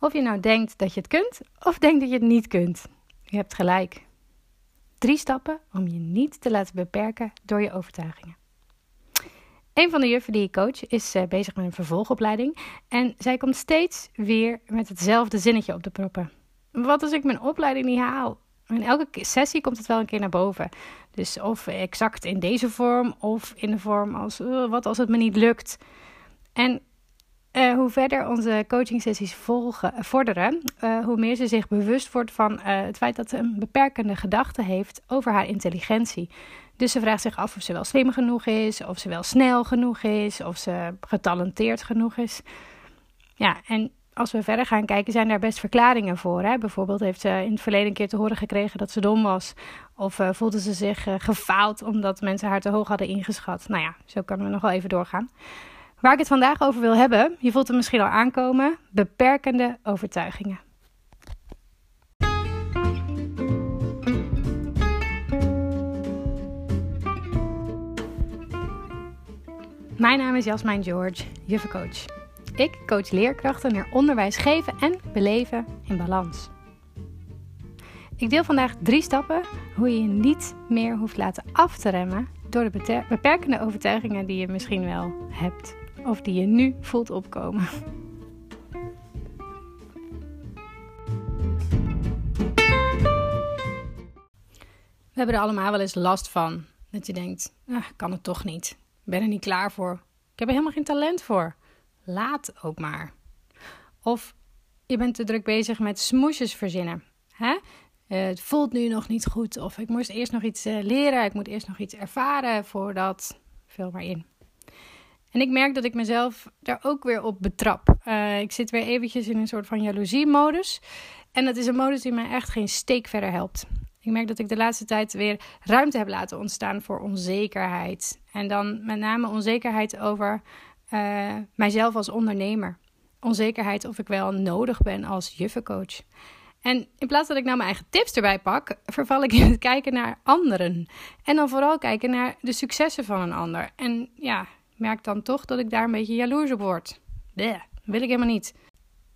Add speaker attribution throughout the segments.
Speaker 1: Of je nou denkt dat je het kunt of denkt dat je het niet kunt. Je hebt gelijk. Drie stappen om je niet te laten beperken door je overtuigingen. Een van de juffen die ik coach is uh, bezig met een vervolgopleiding. En zij komt steeds weer met hetzelfde zinnetje op de proppen. Wat als ik mijn opleiding niet haal? In elke sessie komt het wel een keer naar boven. Dus of exact in deze vorm of in de vorm als uh, wat als het me niet lukt. En uh, hoe verder onze coaching sessies volgen, vorderen, uh, hoe meer ze zich bewust wordt van het feit dat ze een beperkende gedachte heeft over haar intelligentie. Dus ze vraagt zich af of ze wel slim genoeg is, of ze wel snel genoeg is, of ze getalenteerd genoeg is. Ja, en als we verder gaan kijken, zijn daar best verklaringen voor. Hè? Bijvoorbeeld heeft ze in het verleden een keer te horen gekregen dat ze dom was. Of voelde ze zich gefaald omdat mensen haar te hoog hadden ingeschat. Nou ja, zo kunnen we nog wel even doorgaan. Waar ik het vandaag over wil hebben, je voelt het misschien al aankomen: beperkende overtuigingen. Mijn naam is Jasmijn George, juffencoach. Ik coach leerkrachten naar onderwijs geven en beleven in balans. Ik deel vandaag drie stappen hoe je je niet meer hoeft laten af door de beperkende overtuigingen die je misschien wel hebt of die je nu voelt opkomen. We hebben er allemaal wel eens last van. Dat je denkt, ah, kan het toch niet. Ik ben er niet klaar voor. Ik heb er helemaal geen talent voor. Laat ook maar. Of je bent te druk bezig met smoesjes verzinnen. Hè? Uh, het voelt nu nog niet goed. Of ik moest eerst nog iets uh, leren. Ik moet eerst nog iets ervaren voordat. Vul maar in. En ik merk dat ik mezelf daar ook weer op betrap. Uh, ik zit weer eventjes in een soort van jaloezie-modus. En dat is een modus die mij echt geen steek verder helpt. Ik merk dat ik de laatste tijd weer ruimte heb laten ontstaan voor onzekerheid. En dan met name onzekerheid over uh, mijzelf als ondernemer. Onzekerheid of ik wel nodig ben als juffencoach. En in plaats dat ik nou mijn eigen tips erbij pak, verval ik in het kijken naar anderen. En dan vooral kijken naar de successen van een ander. En ja, merk dan toch dat ik daar een beetje jaloers op word. Bleh, wil ik helemaal niet.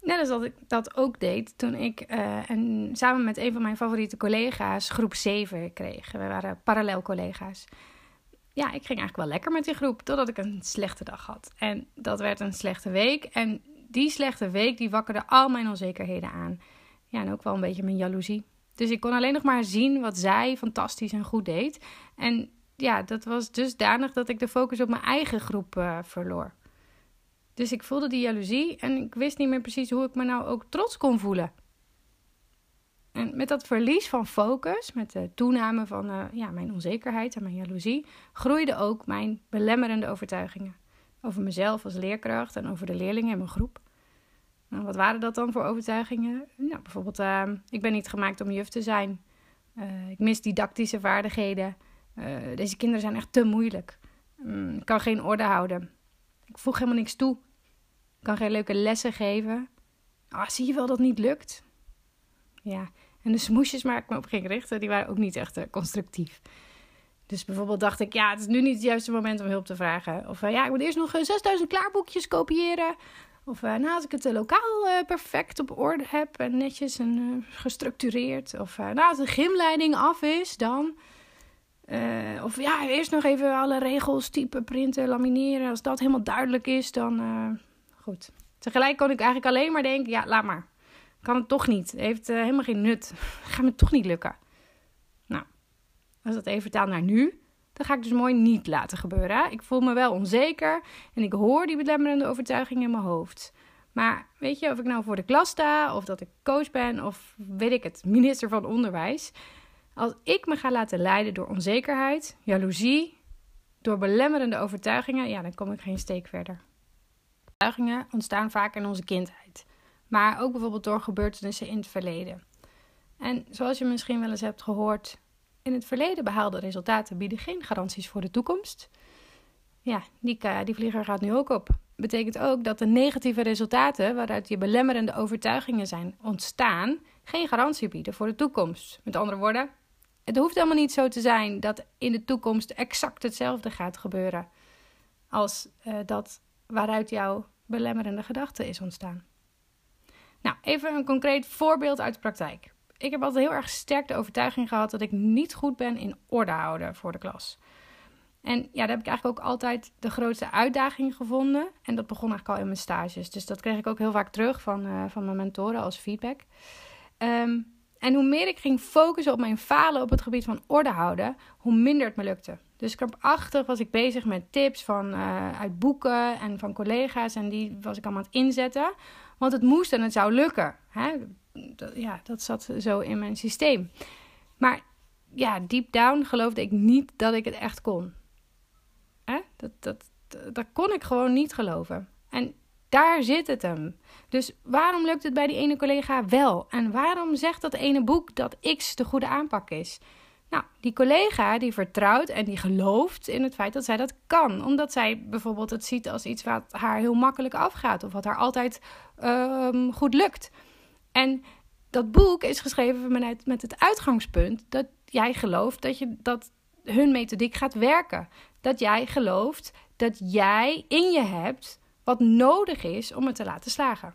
Speaker 1: Net als dat ik dat ook deed toen ik uh, en samen met een van mijn favoriete collega's groep 7 kreeg. We waren parallel collega's ja, ik ging eigenlijk wel lekker met die groep. Totdat ik een slechte dag had. En dat werd een slechte week. En die slechte week, die wakkerde al mijn onzekerheden aan. Ja, en ook wel een beetje mijn jaloezie. Dus ik kon alleen nog maar zien wat zij fantastisch en goed deed. En ja, dat was dusdanig dat ik de focus op mijn eigen groep uh, verloor. Dus ik voelde die jaloezie en ik wist niet meer precies hoe ik me nou ook trots kon voelen. En met dat verlies van focus, met de toename van uh, ja, mijn onzekerheid en mijn jaloezie, groeiden ook mijn belemmerende overtuigingen. Over mezelf als leerkracht en over de leerlingen in mijn groep. Nou, wat waren dat dan voor overtuigingen? Nou, bijvoorbeeld, uh, ik ben niet gemaakt om juf te zijn. Uh, ik mis didactische vaardigheden. Deze kinderen zijn echt te moeilijk. Um, ik kan geen orde houden. Ik voeg helemaal niks toe. Ik kan geen leuke lessen geven. Ah, zie je wel dat het niet lukt? Ja, en de smoesjes waar ik me op ging richten, die waren ook niet echt uh, constructief. Dus bijvoorbeeld dacht ik, ja, het is nu niet het juiste moment om hulp te vragen. Of uh, ja, ik moet eerst nog 6000 klaarboekjes kopiëren. Of uh, ik het lokaal perfect op orde heb en netjes en gestructureerd. Of nou, als de gymleiding af is, dan... of ja, eerst nog even alle regels typen, printen, lamineren. Als dat helemaal duidelijk is, dan goed. Tegelijk kon ik eigenlijk alleen maar denken, ja, laat maar. Kan het toch niet. Heeft uh, helemaal geen nut. Gaat me toch niet lukken. Nou, als dat even vertaal naar nu, dan ga ik dus mooi niet laten gebeuren. Ik voel me wel onzeker en ik hoor die belemmerende overtuiging in mijn hoofd. Maar weet je, of ik nou voor de klas sta, of dat ik coach ben, of weet ik het, minister van Onderwijs. Als ik me ga laten leiden door onzekerheid, jaloezie, door belemmerende overtuigingen, ja, dan kom ik geen steek verder. Overtuigingen ontstaan vaak in onze kindheid maar ook bijvoorbeeld door gebeurtenissen in het verleden. En zoals je misschien wel eens hebt gehoord, in het verleden behaalde resultaten bieden geen garanties voor de toekomst. Ja, die, die vlieger gaat nu ook op. Betekent ook dat de negatieve resultaten waaruit je belemmerende overtuigingen zijn ontstaan, geen garantie bieden voor de toekomst. Met andere woorden, het hoeft helemaal niet zo te zijn dat in de toekomst exact hetzelfde gaat gebeuren als uh, dat waaruit jouw belemmerende gedachte is ontstaan. Nou, even een concreet voorbeeld uit de praktijk. Ik heb altijd heel erg sterk de overtuiging gehad dat ik niet goed ben in orde houden voor de klas. En ja, daar heb ik eigenlijk ook altijd de grootste uitdaging gevonden. En dat begon eigenlijk al in mijn stages. Dus dat kreeg ik ook heel vaak terug van, uh, van mijn mentoren als feedback. Um, en hoe meer ik ging focussen op mijn falen op het gebied van orde houden, hoe minder het me lukte. Dus krampachtig was ik bezig met tips van, uh, uit boeken en van collega's. En die was ik allemaal aan het inzetten. Want het moest en het zou lukken. Hè? Dat, ja, dat zat zo in mijn systeem. Maar ja, deep down geloofde ik niet dat ik het echt kon. Hè? Dat, dat, dat kon ik gewoon niet geloven. En daar zit het hem. Dus waarom lukt het bij die ene collega wel? En waarom zegt dat ene boek dat X de goede aanpak is? Nou, die collega die vertrouwt en die gelooft in het feit dat zij dat kan. Omdat zij bijvoorbeeld het ziet als iets wat haar heel makkelijk afgaat. Of wat haar altijd um, goed lukt. En dat boek is geschreven met, met het uitgangspunt dat jij gelooft dat, je, dat hun methodiek gaat werken. Dat jij gelooft dat jij in je hebt wat nodig is om het te laten slagen.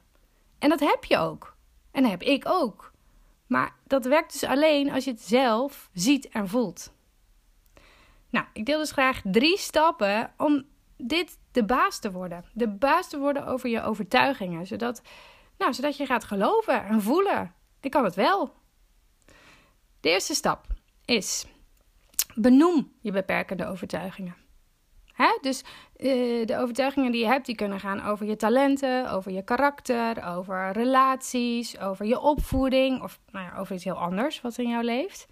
Speaker 1: En dat heb je ook. En dat heb ik ook. Maar dat werkt dus alleen als je het zelf ziet en voelt. Nou, ik deel dus graag drie stappen om dit de baas te worden. De baas te worden over je overtuigingen. Zodat, nou, zodat je gaat geloven en voelen. Ik kan het wel. De eerste stap is benoem je beperkende overtuigingen. Hè? Dus uh, de overtuigingen die je hebt, die kunnen gaan over je talenten, over je karakter, over relaties, over je opvoeding of nou ja, over iets heel anders wat in jou leeft.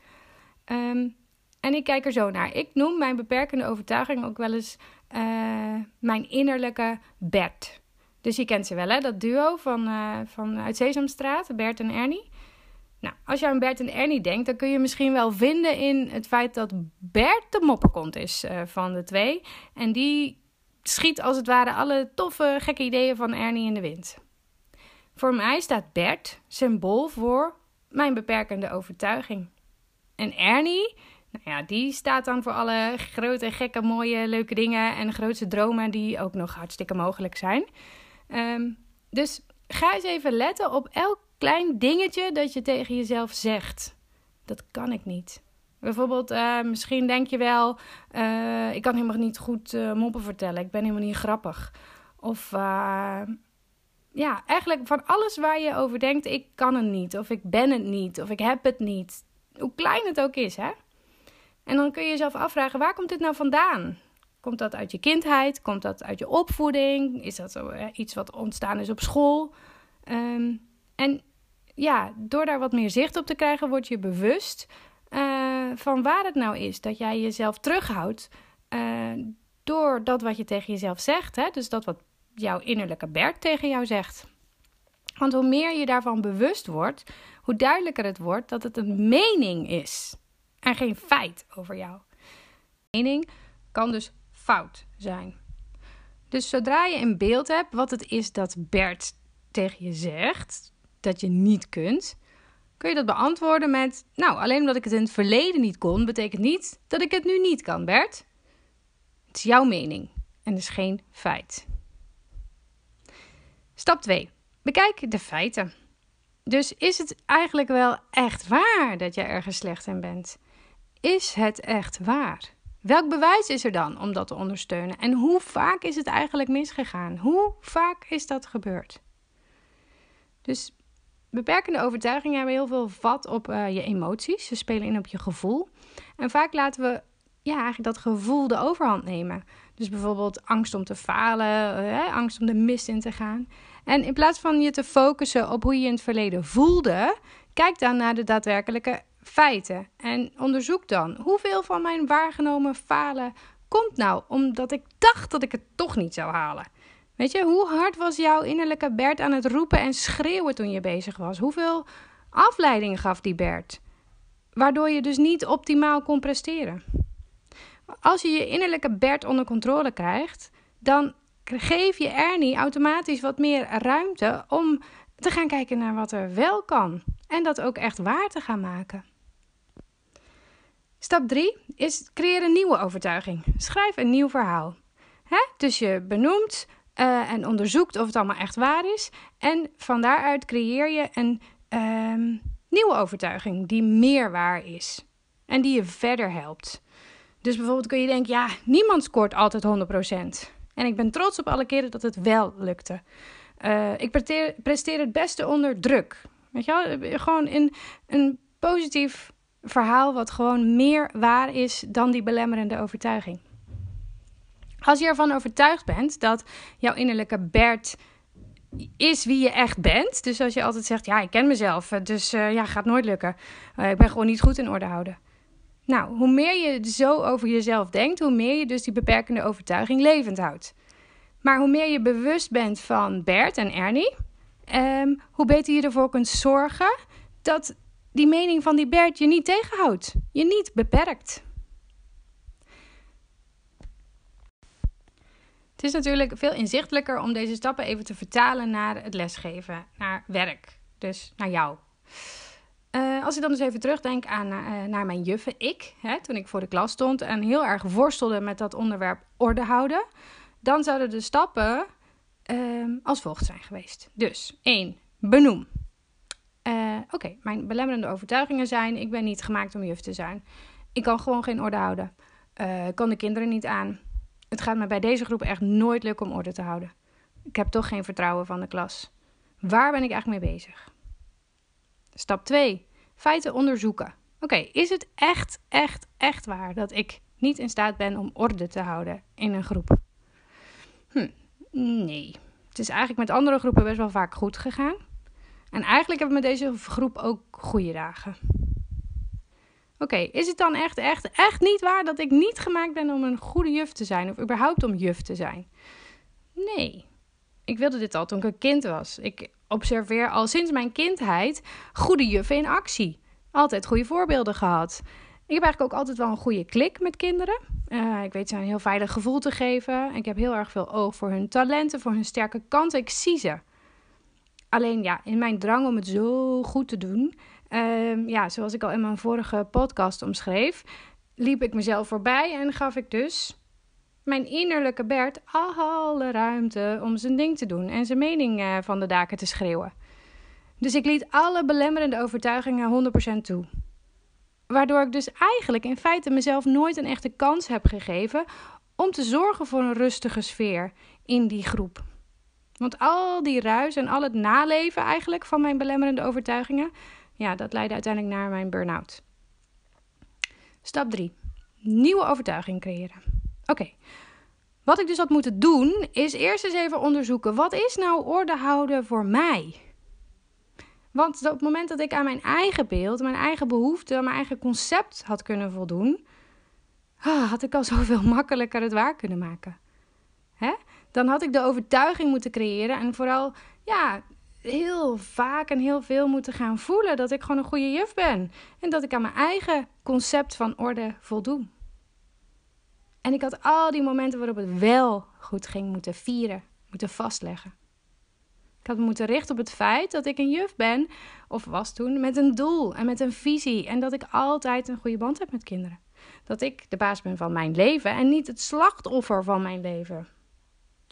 Speaker 1: Um, en ik kijk er zo naar. Ik noem mijn beperkende overtuiging ook wel eens uh, mijn innerlijke Bert. Dus je kent ze wel, hè? Dat duo van, uh, van uit Sesamstraat, Bert en Ernie. Nou, als je aan Bert en Ernie denkt, dan kun je misschien wel vinden in het feit dat Bert de mopperkont is uh, van de twee. En die schiet als het ware alle toffe, gekke ideeën van Ernie in de wind. Voor mij staat Bert symbool voor mijn beperkende overtuiging. En Ernie, nou ja, die staat dan voor alle grote, gekke, mooie, leuke dingen en grootste dromen die ook nog hartstikke mogelijk zijn. Um, dus ga eens even letten op elk klein dingetje dat je tegen jezelf zegt. Dat kan ik niet. Bijvoorbeeld, uh, misschien denk je wel, uh, ik kan helemaal niet goed uh, moppen vertellen. Ik ben helemaal niet grappig. Of ja, eigenlijk van alles waar je over denkt, ik kan het niet. Of ik ben het niet. Of ik heb het niet. Hoe klein het ook is, hè. En dan kun je jezelf afvragen, waar komt dit nou vandaan? Komt dat uit je kindheid? Komt dat uit je opvoeding? Is dat zo, iets wat ontstaan is op school? Um, en ja, door daar wat meer zicht op te krijgen, word je bewust uh, van waar het nou is. Dat jij jezelf terughoudt uh, door dat wat je tegen jezelf zegt. Hè? Dus dat wat jouw innerlijke Bert tegen jou zegt. Want hoe meer je daarvan bewust wordt, hoe duidelijker het wordt dat het een mening is en geen feit over jou. Mening kan dus fout zijn. Dus zodra je in beeld hebt wat het is dat Bert tegen je zegt, dat je niet kunt, kun je dat beantwoorden met: Nou, alleen omdat ik het in het verleden niet kon, betekent niet dat ik het nu niet kan, Bert. Het is jouw mening en is geen feit. Stap 2. Bekijk de feiten. Dus is het eigenlijk wel echt waar dat jij ergens slecht in bent? Is het echt waar? Welk bewijs is er dan om dat te ondersteunen? En hoe vaak is het eigenlijk misgegaan? Hoe vaak is dat gebeurd? Dus beperkende overtuigingen hebben heel veel vat op uh, je emoties. Ze spelen in op je gevoel. En vaak laten we ja, eigenlijk dat gevoel de overhand nemen. Dus bijvoorbeeld angst om te falen, uh, angst om de mist in te gaan. En in plaats van je te focussen op hoe je in het verleden voelde, kijk dan naar de daadwerkelijke feiten. En onderzoek dan hoeveel van mijn waargenomen falen komt nou omdat ik dacht dat ik het toch niet zou halen. Weet je, hoe hard was jouw innerlijke Bert aan het roepen en schreeuwen toen je bezig was? Hoeveel afleiding gaf die Bert? Waardoor je dus niet optimaal kon presteren. Als je je innerlijke Bert onder controle krijgt, dan geef je Ernie automatisch wat meer ruimte om te gaan kijken naar wat er wel kan. En dat ook echt waar te gaan maken. Stap 3 is creëer een nieuwe overtuiging. Schrijf een nieuw verhaal. Dus je benoemt uh, en onderzoekt of het allemaal echt waar is. En van daaruit creëer je een um, nieuwe overtuiging die meer waar is en die je verder helpt. Dus bijvoorbeeld kun je denken, ja, niemand scoort altijd 100%. En ik ben trots op alle keren dat het wel lukte. Uh, ik presteer, presteer, het beste onder druk. Weet je wel? Gewoon in een positief verhaal wat gewoon meer waar is dan die belemmerende overtuiging. Als je ervan overtuigd bent dat jouw innerlijke Bert is wie je echt bent. Dus als je altijd zegt, ja, ik ken mezelf, eh, dus uh, ja, gaat nooit lukken. Uh, ik ben gewoon niet goed in orde houden. Nou, hoe meer je zo over jezelf denkt, hoe meer je dus die beperkende overtuiging levend houdt. Maar hoe meer je bewust bent van Bert en Ernie, um, hoe beter je ervoor kunt zorgen dat die mening van die Bert je niet tegenhoudt, je niet beperkt. Het is natuurlijk veel inzichtelijker om deze stappen even te vertalen naar het lesgeven, naar werk, dus naar jou. Uh, als ik dan dus even terugdenk aan uh, naar mijn juffen, ik, hè, toen ik voor de klas stond en heel erg worstelde met dat onderwerp orde houden, dan zouden de stappen uh, als volgt zijn geweest. Dus 1. Benoem. Uh, Oké, mijn belemmerende overtuigingen zijn: ik ben niet gemaakt om juf te zijn. Ik kan gewoon geen orde houden. Kan de kinderen niet aan. Het gaat me bij deze groep echt nooit lukken om orde te houden. Ik heb toch geen vertrouwen van de klas. Waar ben ik eigenlijk mee bezig? Stap 2. Feiten onderzoeken. Oké, is het echt, echt, echt waar dat ik niet in staat ben om orde te houden in een groep? Hm, nee. Het is eigenlijk met andere groepen best wel vaak goed gegaan. En eigenlijk hebben we met deze groep ook goede dagen. Oké, is het dan echt, echt, echt niet waar dat ik niet gemaakt ben om een goede juf te zijn? Of überhaupt om juf te zijn? Nee. Ik wilde dit al toen ik een kind was. Ik observeer al sinds mijn kindheid goede juffen in actie. Altijd goede voorbeelden gehad. Ik heb eigenlijk ook altijd wel een goede klik met kinderen. Uh, ik weet ze een heel veilig gevoel te geven. Ik heb heel erg veel oog voor hun talenten, voor hun sterke kanten. Ik zie ze. Alleen ja, in mijn drang om het zo goed te doen, uh, ja, zoals ik al in mijn vorige podcast omschreef, liep ik mezelf voorbij en gaf ik dus mijn innerlijke Bert alle ruimte om zijn ding te doen en zijn mening uh, van de daken te schreeuwen. Dus ik liet alle belemmerende overtuigingen 100% toe. Waardoor ik dus eigenlijk in feite mezelf nooit een echte kans heb gegeven om te zorgen voor een rustige sfeer in die groep. Want al die ruis en al het naleven eigenlijk van mijn belemmerende overtuigingen, ja, dat leidde uiteindelijk naar mijn burn-out. Stap 3. Nieuwe overtuiging creëren. Oké, wat ik dus had moeten doen, is eerst eens even onderzoeken: wat is nou orde houden voor mij? Want op het moment dat ik aan mijn eigen beeld, mijn eigen behoeften, mijn eigen concept had kunnen voldoen, ah, had ik al zoveel makkelijker het waar kunnen maken. Hè? Dan had ik de overtuiging moeten creëren en vooral ja, heel vaak en heel veel moeten gaan voelen dat ik gewoon een goede juf ben. En dat ik aan mijn eigen concept van orde voldoe. En ik had al die momenten waarop het wel goed ging moeten vieren, moeten vastleggen. Ik had me moeten richten op het feit dat ik een juf ben, of was toen, met een doel en met een visie. En dat ik altijd een goede band heb met kinderen. Dat ik de baas ben van mijn leven en niet het slachtoffer van mijn leven.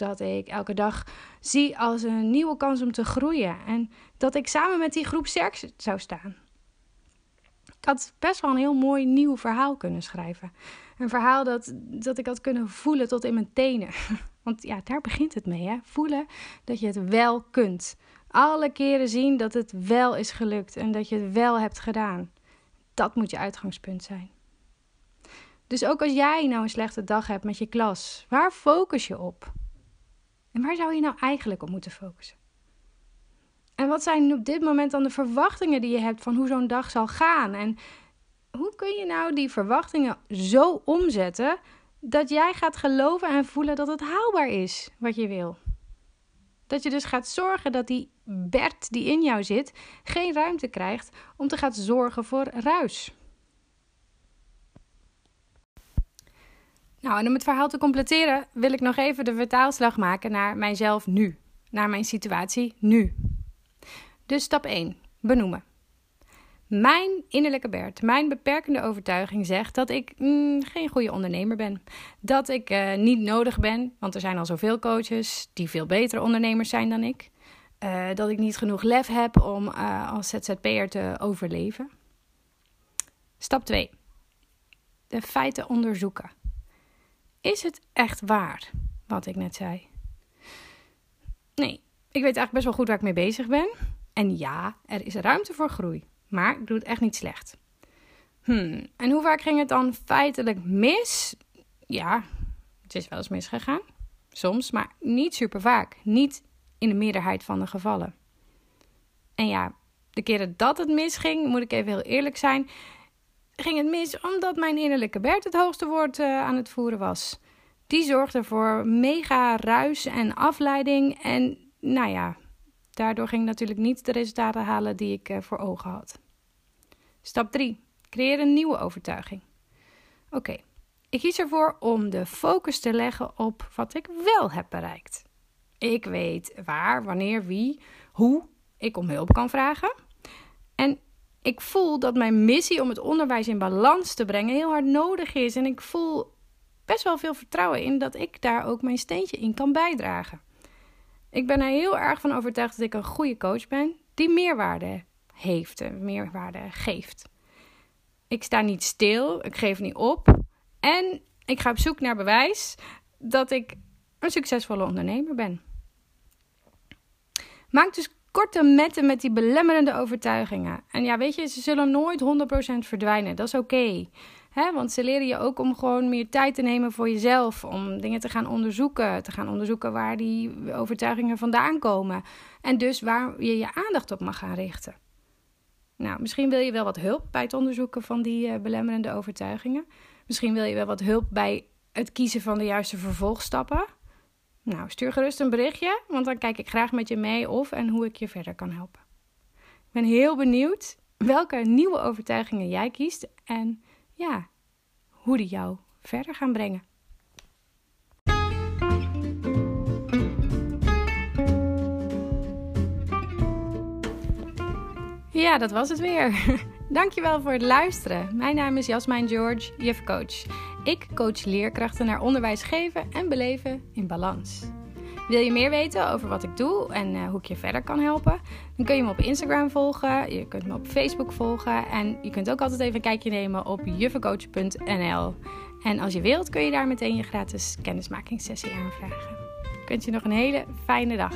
Speaker 1: Dat ik elke dag zie als een nieuwe kans om te groeien. En dat ik samen met die groep sterk zou staan. Ik had best wel een heel mooi nieuw verhaal kunnen schrijven. Een verhaal dat, dat ik had kunnen voelen tot in mijn tenen. Want ja, daar begint het mee. Hè? Voelen dat je het wel kunt. Alle keren zien dat het wel is gelukt en dat je het wel hebt gedaan. Dat moet je uitgangspunt zijn. Dus ook als jij nou een slechte dag hebt met je klas, waar focus je op? En waar zou je nou eigenlijk op moeten focussen? En wat zijn op dit moment dan de verwachtingen die je hebt van hoe zo'n dag zal gaan? En hoe kun je nou die verwachtingen zo omzetten dat jij gaat geloven en voelen dat het haalbaar is wat je wil? Dat je dus gaat zorgen dat die Bert die in jou zit geen ruimte krijgt om te gaan zorgen voor ruis. Nou, en om het verhaal te completeren wil ik nog even de vertaalslag maken naar mijzelf nu, naar mijn situatie nu. Dus stap 1: benoemen. Mijn innerlijke Bert, mijn beperkende overtuiging zegt dat ik mm, geen goede ondernemer ben. Dat ik uh, niet nodig ben, want er zijn al zoveel coaches die veel betere ondernemers zijn dan ik. Uh, dat ik niet genoeg lef heb om uh, als ZZP'er te overleven. Stap 2. De feiten onderzoeken. Is het echt waar wat ik net zei? Nee, ik weet eigenlijk best wel goed waar ik mee bezig ben. En ja, er is ruimte voor groei. Maar ik doe het echt niet slecht. Hmm, en hoe vaak ging het dan feitelijk mis? Ja, het is wel eens misgegaan. Soms, maar niet super vaak. Niet in de meerderheid van de gevallen. En ja, de keren dat het misging, moet ik even heel eerlijk zijn, ging het mis omdat mijn innerlijke Bert het hoogste woord uh, aan het voeren was. Die zorgde voor mega ruis en afleiding. En nou ja, daardoor ging ik natuurlijk niet de resultaten halen die ik uh, voor ogen had. Stap 3. Creëer een nieuwe overtuiging. Oké, ik kies ervoor om de focus te leggen op wat ik wel heb bereikt. Ik weet waar, wanneer, wie, hoe ik om hulp kan vragen. En ik voel dat mijn missie om het onderwijs in balans te brengen heel hard nodig is. En ik voel best wel veel vertrouwen in dat ik daar ook mijn steentje in kan bijdragen. Ik ben er heel erg van overtuigd dat ik een goede coach ben die meerwaarde heeft en meerwaarde geeft. Ik sta niet stil, ik geef niet op en ik ga op zoek naar bewijs dat ik een succesvolle ondernemer ben. Maak dus korte metten met die belemmerende overtuigingen. En ja, weet je, ze zullen nooit 100% verdwijnen. Dat is oké. Want ze leren je ook om gewoon meer tijd te nemen voor jezelf. Om dingen te gaan onderzoeken. Te gaan onderzoeken waar die overtuigingen vandaan komen. En dus waar je je aandacht op mag gaan richten. Nou, misschien wil je wel wat hulp bij het onderzoeken van die uh, belemmerende overtuigingen. Misschien wil je wel wat hulp bij het kiezen van de juiste vervolgstappen. Nou, stuur gerust een berichtje, want dan kijk ik graag met je mee of en hoe ik je verder kan helpen. Ik ben heel benieuwd welke nieuwe overtuigingen jij kiest en ja, hoe die jou verder gaan brengen. Ja, dat was het weer. Dankjewel voor het luisteren. Mijn naam is Jasmijn George, jufcoach. Ik coach leerkrachten naar onderwijs geven en beleven in balans. Wil je meer weten over wat ik doe en uh, hoe ik je verder kan helpen? Dan kun je me op Instagram volgen, je kunt me op Facebook volgen en je kunt ook altijd even een kijkje nemen op juffencoach.nl. En als je wilt kun je daar meteen je gratis kennismakingssessie aanvragen. Ik wens je nog een hele fijne dag.